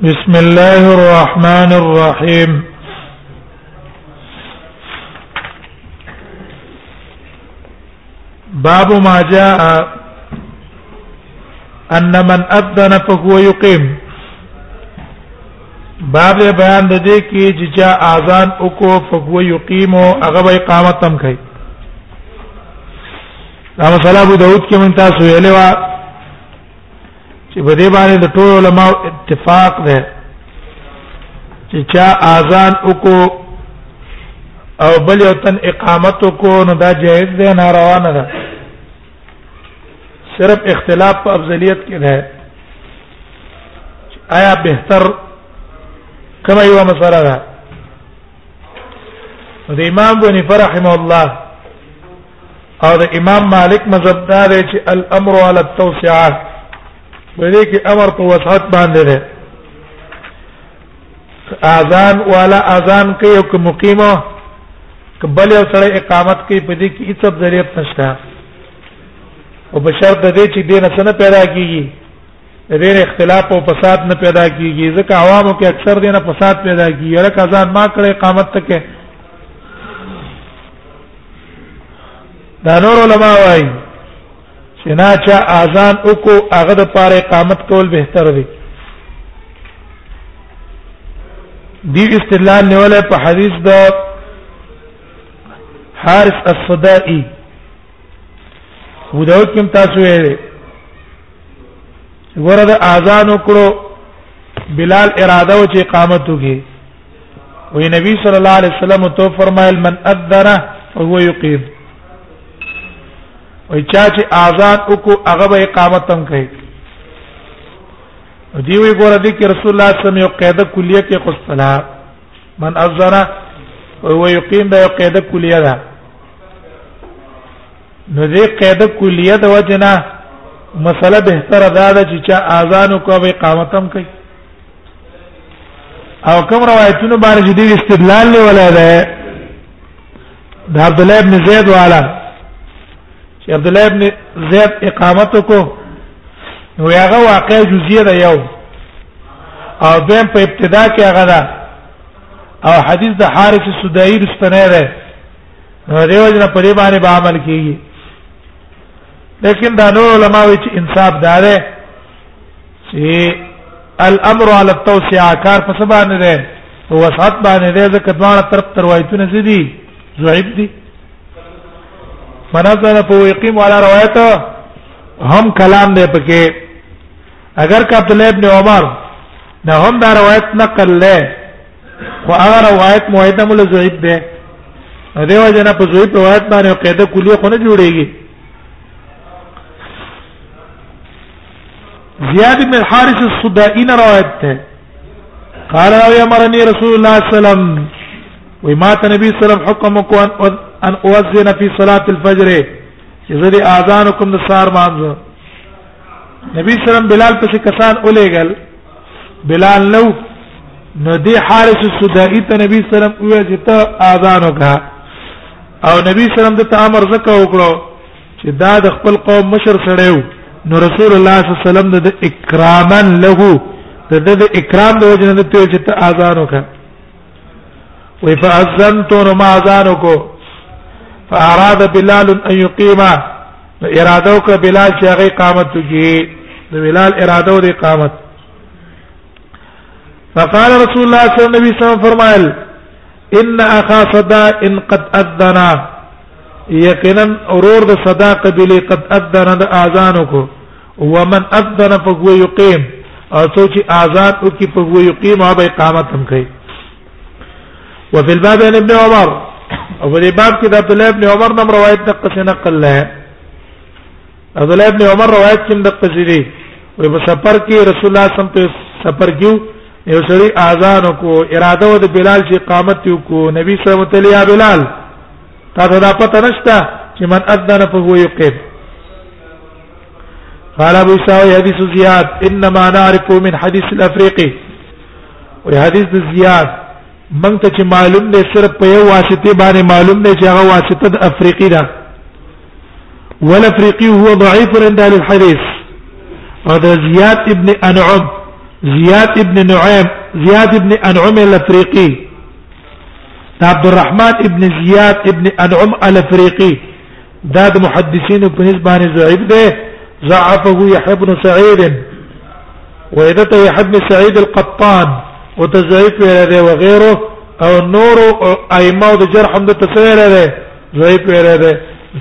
بسم الله الرحمن الرحيم باب ما جاء ان من اذن فهو يقيم باب بیان د دې کې چې چا اذان وکړو فهو يقيم او هغه اقامت هم کوي دا مسله ابو داود کې مونږ تاسو ویلې و چې په دې باندې د ټول علما اتفاق ده چې چا اذان وکړو او بل یو تن اقامت وکړو نو دا جائز ده نه روانه ده صرف اختلاف په افضلیت کې ده آیا بهتر کما یو مسله ده د امام بن فرحم الله او د امام مالک مذهب دا دی چې الامر على التوسعه ولې کې امر په وسعت باندې دی اذان والا اذان کوي او که مقیمه کبل یو سره اقامت کوي په دې کې هیڅ ضرورت نشته او بشرط د دې چې دین څنګه پیدا کیږي ډېر اختلاف او فساد نه پیدا کیږي ځکه عوامو کې اکثر دینه فساد پیدا کیږي لکه ځان ما کړې قامت تک دا نور علما وايي چې نه چا اذان وکړو هغه د پاره قامت کول به تر دی دی استدلال نیولای په حدیث د حارث الصدائي وداو کوم تاسو یې ورد اذان وکړو بلال اراده او چې اقامت وکړي وی نبی صلی الله علیه وسلم تو فرمایل من اذن فهو یقیم وی چا چې اذان وکړو هغه به اقامت هم کوي دی وی ګور دي کې رسول الله صلی الله علیه وسلم یو قاعده کلیه کې خصلا من اذن فهو یقیم به یو قاعده کلیه ده نو دې قاعده کلیه د وجنا مسله به تر دا ده چې چا اذان کو به اقامتم کوي او کوم روایتونو باندې دې استدلال نه ولا ده د عبد الله ابن زید والا چې عبد الله ابن زید اقامت کو نو هغه واقع جزئیه ده یو او دیم په ابتدا کې هغه ده او حدیث د حارث سودایي رستنه ده نو دیو جن په دې باندې به عمل کیږي لیکن دا نور علما وی چې انصاف دار دی چې الامر على التوسعه کار په سبا نه دی او وسعت باندې دی ځکه دواړه طرف تر وایتونه زیدي زعیب دي منځنه په یقین والا روایت هم کلام دی پکې اگر کا عبد الله ابن عمر نه هم دا روایت نقل له خو هغه روایت موعده مل ضعیف ده نو دیو جنا په ضعیف روایت باندې قاعده کلیه خو نه جوړیږي زیاد بن حارث الصدائی نے روایت ہے قال راوی امرنی رسول الله صلی الله علیه وسلم وی ما ته نبی صلی الله علیه وسلم حکم کو ان اوذن فی صلاه الفجر چې زه دې اذان کوم د سار مانځه نبی صلی الله علیه وسلم بلال پسې کسان اولېګل بلال نو نو دی حارث السدائی ته نبی سلام وی چې ته اذان وکړه او نبی سلام د امر زکه وکړو چې دا د خپل قوم مشر سره یو نو رسول الله صلی الله علیه وسلم د اکراما له د د اکرام د وجه نه ته چې ته اذان وکړه وی فاذنت نو ما اذان وکړو فاراد بلال ان يقيما نو اراده او ک بلال چې هغه قامت وکي د بلال اراده او د قامت فقال رسول الله صلی الله علیه وسلم فرمایل ان اخا صدا ان قد اذن یقینا اورور د صدا قبلی قد اذن د اذان کو ومن اذن فهو يقيم او څوک اذان وکي فهو يقيم او اقامت هم کوي وفي الباب عن ابن عمر او په دې باب کې د عبد الله ابن عمر نم روایت د قصې نقل له عبد الله ابن عمر روایت کې د قصې دی وي په سفر کې رسول الله صلی الله علیه وسلم سفر کیو یو سړي اذان کو اراده و د بلال چې قامت یو کو نبی صلی الله علیه وسلم بلال تا ته دا پته نشته چې من اذن فهو يقيم قال ابو سعيد حديث زياد انما نعرفه من حديث الافريقي وی حدیث د زیاد من ته چې معلوم دی صرف په یو واسطه باندې معلوم دی چې هغه واسطه د افریقی ده ولا افریقی هو ضعیف عند اهل الحديث هذا زياد ابن انعم زياد ابن نعيم زياد ابن انعم الافريقي عبد الرحمن ابن زياد ابن انعم الافريقي دا د محدثینو په نسبت باندې ضعیف دی ضعفه يحيى بن سعيد وإذا يحيى بن سعيد القطان وتضعيف هذا وغيره او نور ائمه د جرح هم د تسویر ده ضعیف ویره ده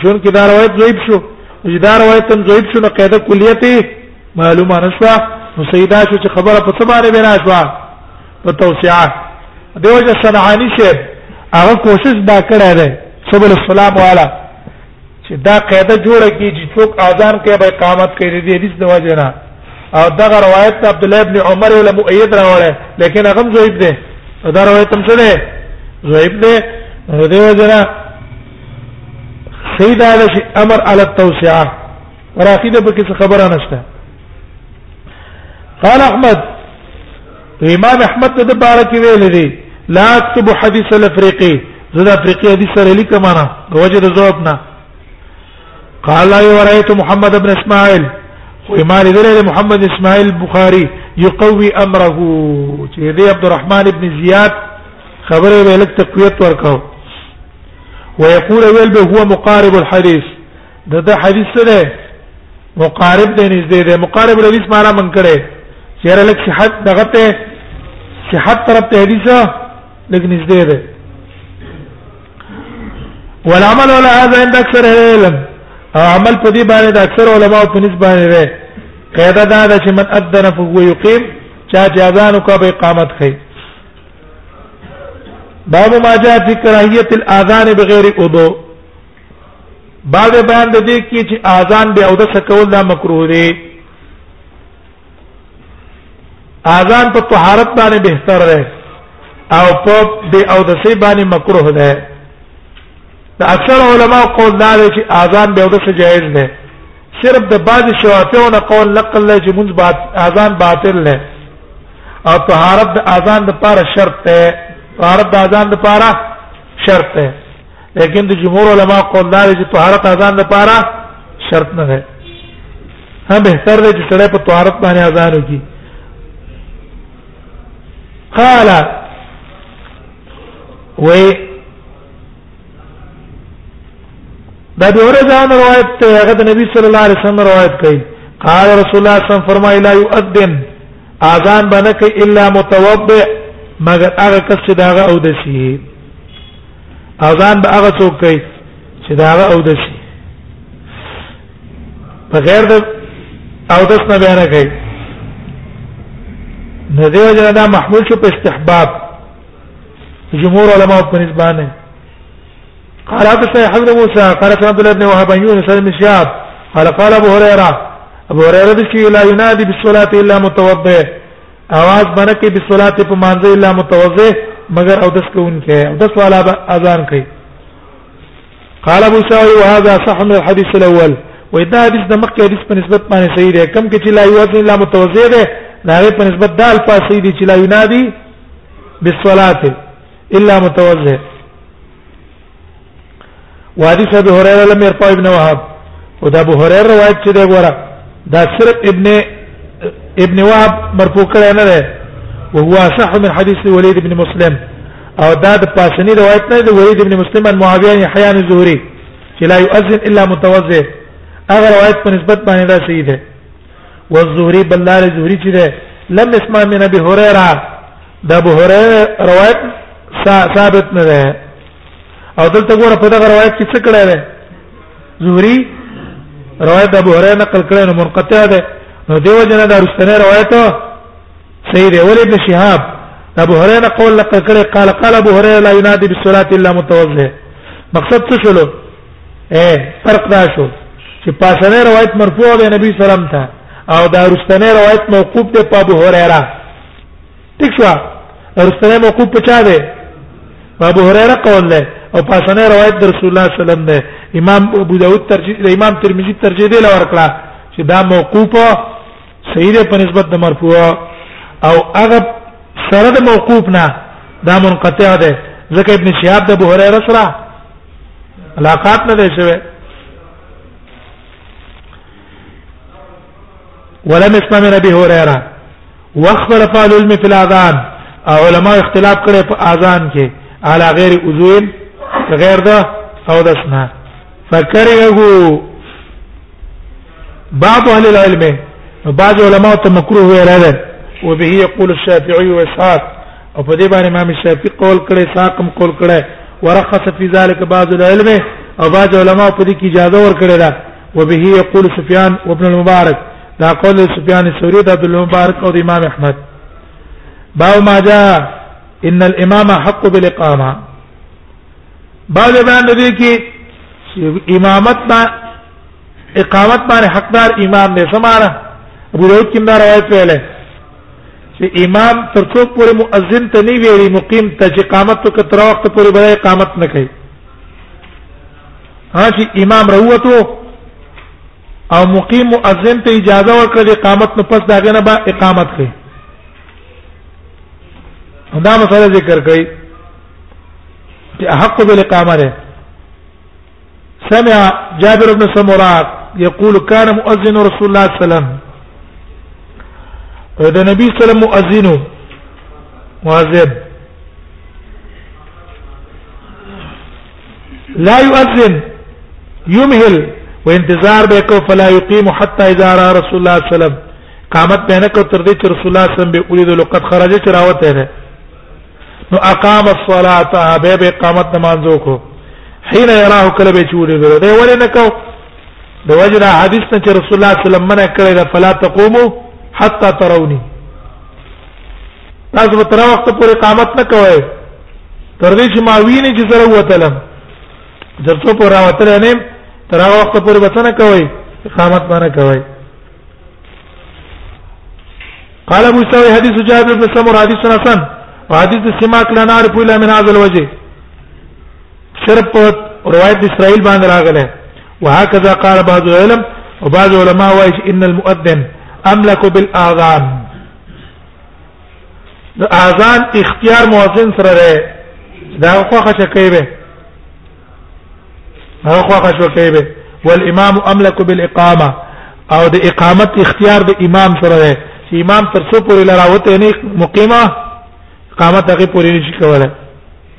چون کې دا روایت ضعیف شو چې دا روایت هم ضعیف شو نو قاعده کلیته معلومه نشوه نو سیدا شو چې خبره په څه باندې بنا شوه په توسعه دیو چې صنعانی شه هغه کوشش دا کړی دی سبل السلام والا چې دا قاعده جوړه کی چې څوک اذان کوي به اقامت کوي دې حدیث د وجه نه او دا روایت عبد الله ابن عمر ولا مؤید راوړل لیکن هغه ضعیف دی دا روایت هم څه دی ضعیف دی نو دې وجه نه سیدا د امر علی التوسعه وراخیده به کیسه خبره نشته قال احمد امام احمد ته د بارک ویل دي لا اكتب حديث الافريقي زه د افریقي حدیث سره لیکم انا د وجه د ذوب نه قال اي ورايت محمد بن اسماعيل خو ما لدل محمد اسماعيل البخاري يقوي امره چې دی عبد الرحمن بن زياد خبره ویل تقویت ورکاو ويقول ويل به هو مقارب الحديث د د حدیث سره مقارب دی نږدې دی مقارب الحدیث معنا من کړي چیرې لک صحت دغه ته صحت طرف ته حدیث لک نږدې دی والعمل على هذا عند اكثر العلم عمل په دې باندې د اکثر علما په نسبت باندې ده قاعده دا ده چې من اذن فهو يقيم چا چې اذان کو به اقامت کوي باب ما جاء في كراهيه الاذان بغير وضوء بعد بیان د دې کې چې اذان به او د سکول دا مکروه دی اذان په طهارت باندې بهتر دی او په دې او د سی باندې مکروه دی د اکثر علما قول دا دی چې اذان به او د جائز دی صرف د بعض شوافیو نه قول نقل لري چې مونږ بعد اذان باطل نه او طهارت د اذان لپاره شرط ده طهارت د اذان لپاره شرط ده لیکن د جمهور علما قول دار چې طهارت اذان د پاره شرط نه ده هم به تر دې چې سره په طهارت باندې اذان وکړي قال و دا به ورځان روایت ته هغه د نبی صلی الله علیه وسلم روایت کړي قال رسول الله صلی الله علیه وسلم فرمایلا یؤذن اذان باندې کې الا متوضئ مگر هغه کس چې داغه او د شي اذان به هغه څوک کوي چې داغه او د شي په غیر د او د سن بیان کوي نو دیو جنا دا محمول شو په استحباب جمهور علما په نسبانه قال حدثنا يحيى بن موسى قال سمعت عبد الله بن وهب بن يونس بن شهاب قال قال ابو هريره ابو هريره ذكي لا ينادي بالصلاه الا متوضئ اواز بنکه بالصلاه په مانځه الا متوضئ مگر او دس کوونکې او دس والا اذان کوي قال ابو سعيد وهذا صح من الحديث الاول واذا حديث د مکه حدیث په نسبت باندې صحیح دی کم کې چې لا يوازن الا متوضئ ده دا په نسبت د الفاظ صحیح دي چې لا ينادي بالصلاه الا متوجه وحديث ابي هريره لم يرفع ابن وهب ودا ابو هريره روایت چې دی ګوره دا صرف ابن ابن وهب مرفوع کړی نه دی وهو صح من حديث وليد بن مسلم او دا د پاسنی روایت نه دی وليد بن مسلم عن معاويه يحيى بن زهري چې لا يؤذن الا متوجه هغه روایت په نسبت باندې دا صحیح ده والزهري بلال زهري چې ده لم اسمع من ابي هريره دا ابو هريره روایت ثابت نه ده او دلته ګوره په دغه روایت کې څه کړی دی زهري روایت د ابو هريره نقل کړی نو منقطع ده نو دیو جنا دا رستنه روایت صحیح دی ولې ابن شهاب ابو هريره قول نقل کړی قال قال ابو هريره لا ينادي بالصلاه الا متوضئ مقصد څه شلو اے فرق دا شو چې پاسنه روایت مرفوع ده نبی سلام ته او دا رستنه روایت موقوف ده په ابو هريره ٹھیک شو ورسره موقوف پچا دی ابو هريره قول له او پاسنه روایت در رسول الله صلی الله علیه وسلم ده امام ابو داود ترجیح ده امام ترمذی ترجیح دی لور کړه چې دا موقوف صحیح ده په نسبت د مرفوع او هغه سره د موقوف نه دا منقطع ده ځکه ابن شهاب د ابو هريره سره علاقات نه دی شوی ولم اسمع من ابي هريره واختلف العلم في الاذان علماء اختلاف کړي په اذان کې على غیر اذن غیر ده او دسنا فکرهه بعض اهل العلم بعض علماء ته مکروه ویل ده او به یقول الشافعي واسحاق او په دې باندې امام شافعي قول کړي ساقم قول کړي ورخص في ذلك بعض العلم او بعض علماء په دې کې اجازه ور کړې ده وبه يقول سفيان وابن المبارك دا قول سفیان الثوری د عبد الله مبارک او امام احمد باو ما جاء ان الامام حق بالاقامه بعد بیان دی کې امامت با اقامت باندې حقدار امام نه سماره ابو داود کې دا روایت ویله چې امام تر څو پورې مؤذن ته نه ویری مقیم ته چې قامت تو کتر وخت پورې به اقامت نه کوي ها چې امام راوته او مقیم مؤذن ته اجازه ورکړه د اقامت نو پس دا غنه به اقامت کوي دا مسله ذکر کړي چې حق بالاقامه ده سمع جابر بن سمرا يقول كان مؤذن رسول الله صلى الله عليه وسلم وده نبي صلى الله عليه وسلم مؤذن مؤذن لا يؤذن يمهل وانتظار به کو فلا يقيم حتى اذا را رسول الله صلی الله علیه وسلم قامت بینه کو تر دې چې رسول الله صلی الله علیه وسلم به اولید لقد خرج چې راوته نه نو اقام الصلاه به به قامت نمازو کو حين يراه کله به چولې ده دا ولې نه کو د وجنه حدیث ته رسول الله صلی الله علیه وسلم منع کړی دا فلا تقوموا حتى تروني تاسو به تر وخت پورې قامت نه کوئ تر دې چې ما ویني چې سره وتلم درته پر راوتل نه تر هغه وخت پورې بسنه کوي اقامت باندې کوي قال ابو سعيد حديث جابر بن سمر حديث حسن وحديث سماك لا نعرف الا من هذا الوجه صرف روایت اسرائیل باندې راغله وهكذا قال بعض العلم وبعض العلماء وايش ان المؤذن املك بالاذان د اذان اختیار مؤذن سره ده دا خوخه شکی به هغه خوخه شکی به والامام املك بالاقامه او د اقامت اختیار د امام سره ده چې امام تر څو پورې لراوته نه مقیمه اقامت هغه پورې نشي کولای